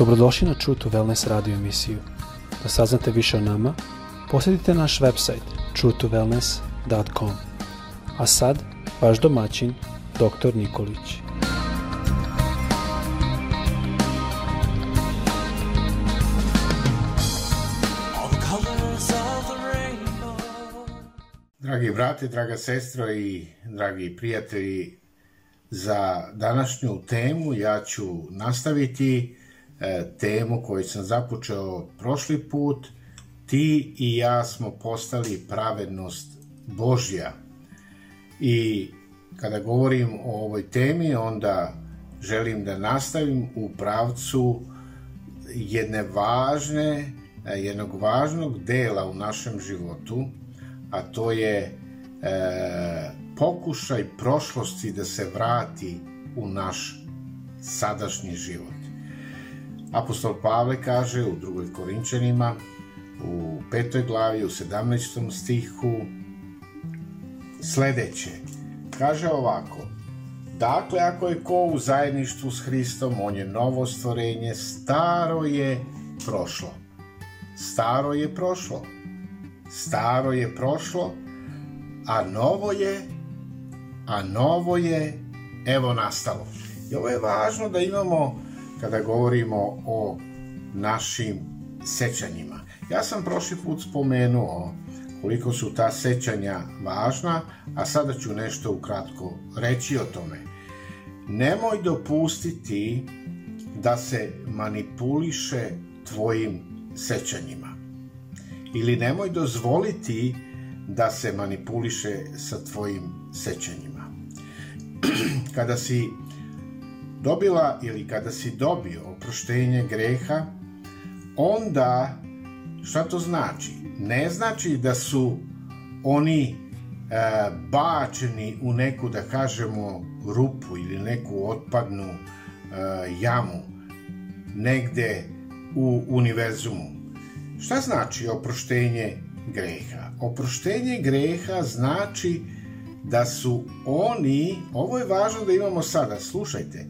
Dobrodošli na True to Wellness radio emisiju. Da saznate više o nama, posjetite naš website truetowellness.com. A sad, vaš domaćin, dr. Nikolić. Dragi brate, draga sestro i dragi prijatelji, za današnju temu ja ću nastaviti temu koju sam započeo prošli put. Ti i ja smo postali pravednost Božja. I kada govorim o ovoj temi, onda želim da nastavim u pravcu jedne važne, e, jednog važnog dela u našem životu, a to je e, pokušaj prošlosti da se vrati u naš sadašnji život. Apostol Pavle kaže u drugoj Korinčanima, u petoj glavi, u 17. stihu, sledeće. Kaže ovako, Dakle, ako je ko u zajedništvu s Hristom, on je novo stvorenje, staro je prošlo. Staro je prošlo. Staro je prošlo, a novo je, a novo je, evo nastalo. I ovo je važno da imamo kada govorimo o našim sećanjima. Ja sam prošli put spomenuo koliko su ta sećanja važna, a sada ću nešto ukratko reći o tome. Nemoj dopustiti da se manipuliše tvojim sećanjima. Ili nemoj dozvoliti da se manipuliše sa tvojim sećanjima. Kada si dobila ili kada si dobio oproštenje greha, onda šta to znači? Ne znači da su oni e, bačeni u neku, da kažemo, rupu ili neku otpadnu e, jamu negde u univerzumu. Šta znači oproštenje greha? Oproštenje greha znači da su oni, ovo je važno da imamo sada, slušajte,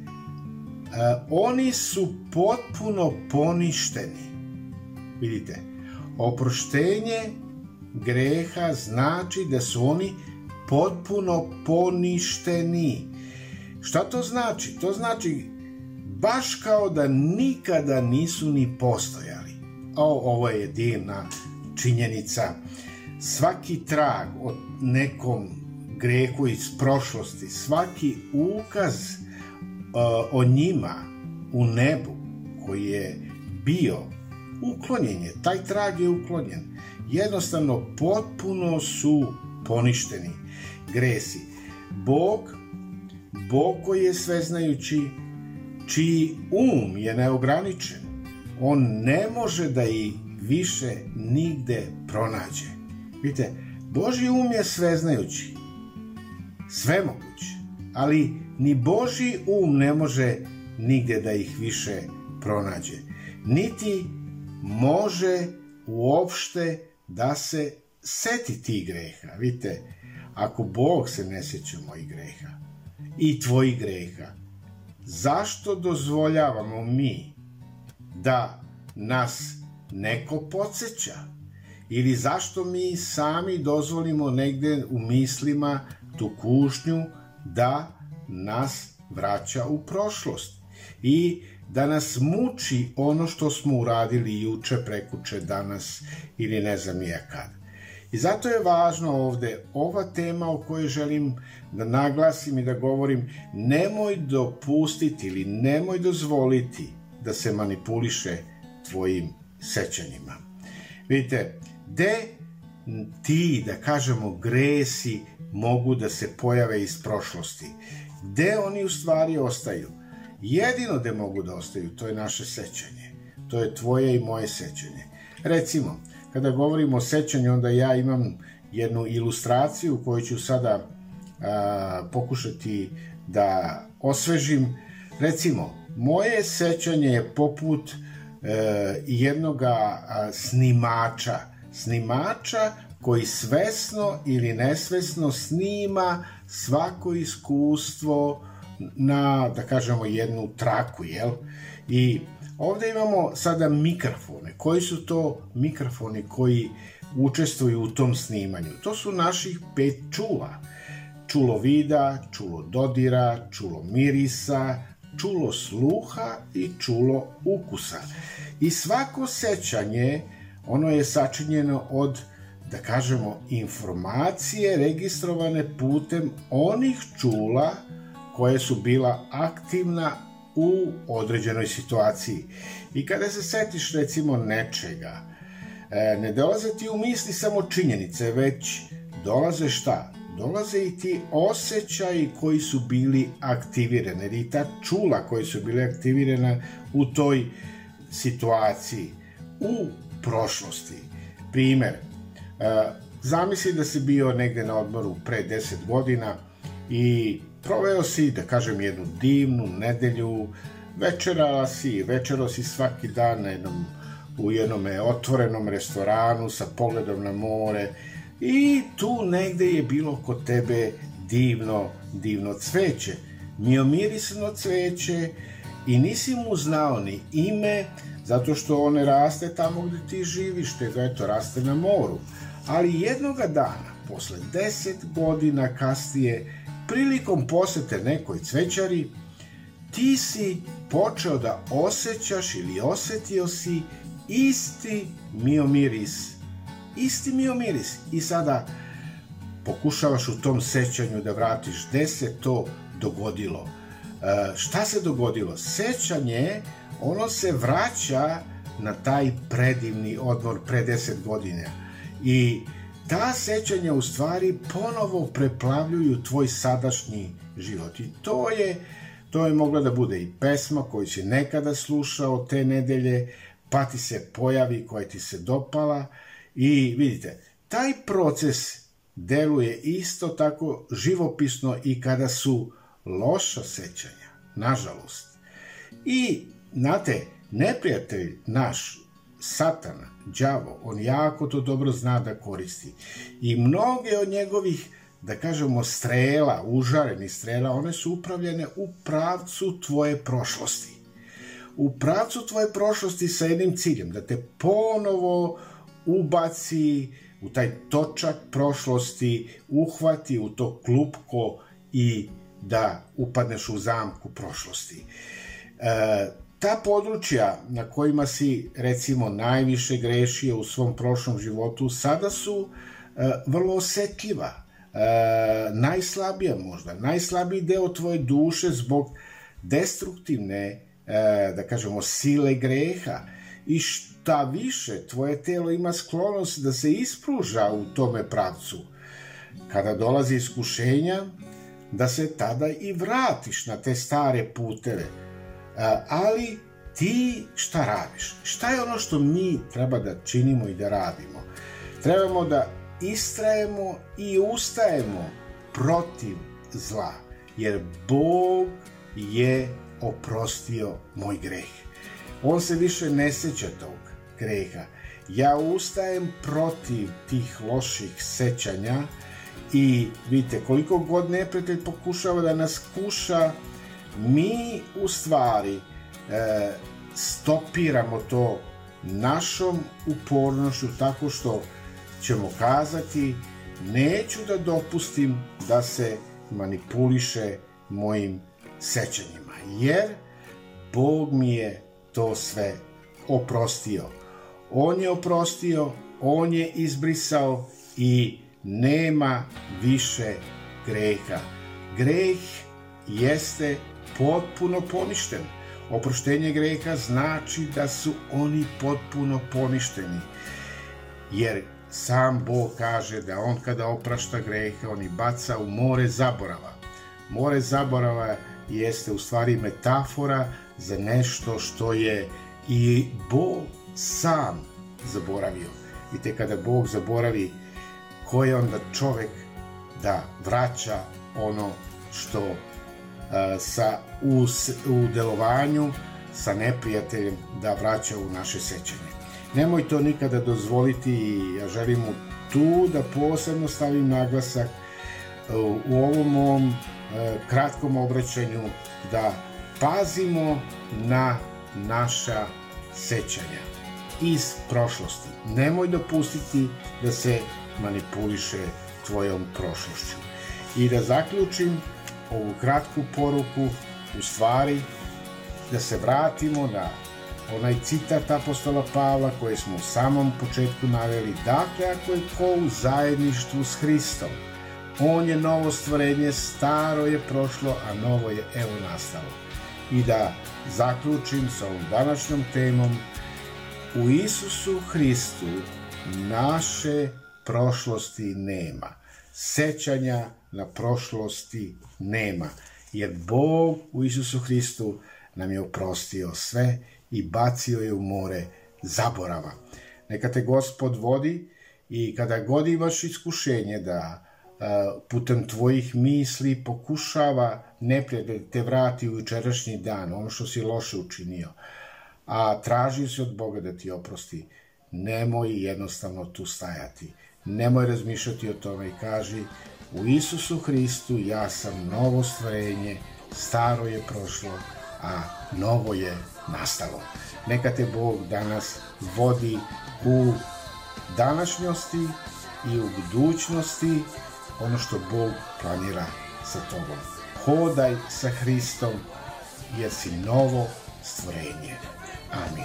oni su potpuno poništeni. Vidite, oproštenje greha znači da su oni potpuno poništeni. Šta to znači? To znači baš kao da nikada nisu ni postojali. O, ovo je divna činjenica. Svaki trag od nekom grehu iz prošlosti, svaki ukaz o njima u nebu koji je bio uklonjen je, taj trag je uklonjen. Jednostavno potpuno su poništeni gresi. Bog, Bog koji je sveznajući, čiji um je neograničen, on ne može da i više nigde pronađe. Vidite, Boži um je sveznajući, svemogući, ali ni Boži um ne može nigde da ih više pronađe. Niti može uopšte da se seti ti greha. Vidite, ako Bog se ne seća mojih greha i tvojih greha, zašto dozvoljavamo mi da nas neko podsjeća? Ili zašto mi sami dozvolimo negde u mislima tu kušnju da nas vraća u prošlost i da nas muči ono što smo uradili juče, prekuče, danas ili ne znam nije kad. I zato je važno ovde ova tema o kojoj želim da naglasim i da govorim, nemoj dopustiti ili nemoj dozvoliti da se manipuliše tvojim sećanjima. Vidite, gde ti, da kažemo, gresi mogu da se pojave iz prošlosti? Gde oni u stvari ostaju? Jedino gde mogu da ostaju, to je naše sećanje. To je tvoje i moje sećanje. Recimo, kada govorimo o sećanju, onda ja imam jednu ilustraciju koju ću sada a, pokušati da osvežim. Recimo, moje sećanje je poput e, jednoga a, snimača. Snimača koji svesno ili nesvesno snima svako iskustvo na, da kažemo, jednu traku, jel? I Ovde imamo sada mikrofone. Koji su to mikrofoni koji učestvuju u tom snimanju? To su naših pet čula. Čulo vida, čulo dodira, čulo mirisa, čulo sluha i čulo ukusa. I svako sećanje, ono je sačinjeno od, da kažemo, informacije registrovane putem onih čula koje su bila aktivna u određenoj situaciji. I kada se setiš recimo nečega, e, ne dolaze ti u misli samo činjenice, već dolaze šta? Dolaze i ti osjećaji koji su bili aktivirani, ili ta čula koji su bili aktivirana u toj situaciji, u prošlosti. Primer, e, zamisli da si bio negde na odmoru pre 10 godina i proveo si, da kažem, jednu divnu nedelju, večerala si, večerao si svaki dan na jednom, u jednom otvorenom restoranu sa pogledom na more i tu negde je bilo kod tebe divno, divno cveće, miomirisno cveće i nisi mu znao ni ime, zato što one raste tamo gde ti živiš, te da eto raste na moru. Ali jednoga dana, posle deset godina kasnije, prilikom posete nekoj cvećari, ti si počeo da osjećaš ili osetio si isti miomiris. Isti miomiris. I sada pokušavaš u tom sećanju da vratiš gde se to dogodilo. E, šta se dogodilo? Sećanje, ono se vraća na taj predivni odmor pre 10 godina. I ta sećanja u stvari ponovo preplavljuju tvoj sadašnji život. I to je, to je mogla da bude i pesma koju si nekada slušao te nedelje, pa ti se pojavi koja ti se dopala i vidite, taj proces deluje isto tako živopisno i kada su loša sećanja, nažalost. I, znate, neprijatelj naš, satana, đavo, on jako to dobro zna da koristi. I mnoge od njegovih, da kažemo, strela, užareni strela, one su upravljene u pravcu tvoje prošlosti. U pravcu tvoje prošlosti sa jednim ciljem, da te ponovo ubaci u taj točak prošlosti, uhvati u to klupko i da upadneš u zamku prošlosti. E, ta područja na kojima si recimo najviše grešio u svom prošlom životu sada su e, vrlo osetljiva, e, najslabija možda, najslabiji deo tvoje duše zbog destruktivne, e, da kažemo, sile greha. I šta više, tvoje telo ima sklonost da se ispruža u tome pravcu. Kada dolazi iskušenja, da se tada i vratiš na te stare puteve, ali ti šta radiš? Šta je ono što mi treba da činimo i da radimo? Trebamo da istrajemo i ustajemo protiv zla, jer Bog je oprostio moj greh. On se više ne seća tog greha. Ja ustajem protiv tih loših sećanja i vidite, koliko god neprijatelj pokušava da nas kuša, mi u stvari e, stopiramo to našom upornošću tako što ćemo kazati neću da dopustim da se manipuliše mojim sećanjima, jer Bog mi je to sve oprostio. On je oprostio, on je izbrisao i nema više greha. Greh jeste potpuno poništen. Oproštenje greha znači da su oni potpuno poništeni. Jer sam Bog kaže da on kada oprašta grehe, on ih baca u more zaborava. More zaborava jeste u stvari metafora za nešto što je i Bog sam zaboravio. I te kada Bog zaboravi, ko je onda čovek da vraća ono što sa, u, u delovanju sa neprijateljem da vraća u naše sećanje. Nemoj to nikada dozvoliti i ja želim mu tu da posebno stavim naglasak u ovom mom kratkom obraćanju da pazimo na naša sećanja iz prošlosti. Nemoj dopustiti da se manipuliše tvojom prošlošću. I da zaključim ovu kratku poruku, u stvari da se vratimo na onaj citat apostola Pavla koji smo u samom početku naveli. Dakle, ako je ko u zajedništvu s Hristom, on je novo stvorenje, staro je prošlo, a novo je evo nastalo. I da zaključim sa ovom današnjom temom, u Isusu Hristu naše prošlosti nema. Sećanja na prošlosti nema. Jer Bog u Isusu Hristu nam je oprostio sve i bacio je u more zaborava. Neka te gospod vodi i kada god imaš iskušenje da putem tvojih misli pokušava neprijatelj te vrati u jučerašnji dan, ono što si loše učinio, a traži se od Boga da ti oprosti, nemoj jednostavno tu stajati. Nemoj razmišljati o tome i kaži u Isusu Hristu ja sam novo stvorenje, staro je prošlo, a novo je nastalo. Neka te Bog danas vodi u današnjosti i u budućnosti ono što Bog planira sa tobom. Hodaj sa Hristom jer si novo stvorenje. Amin.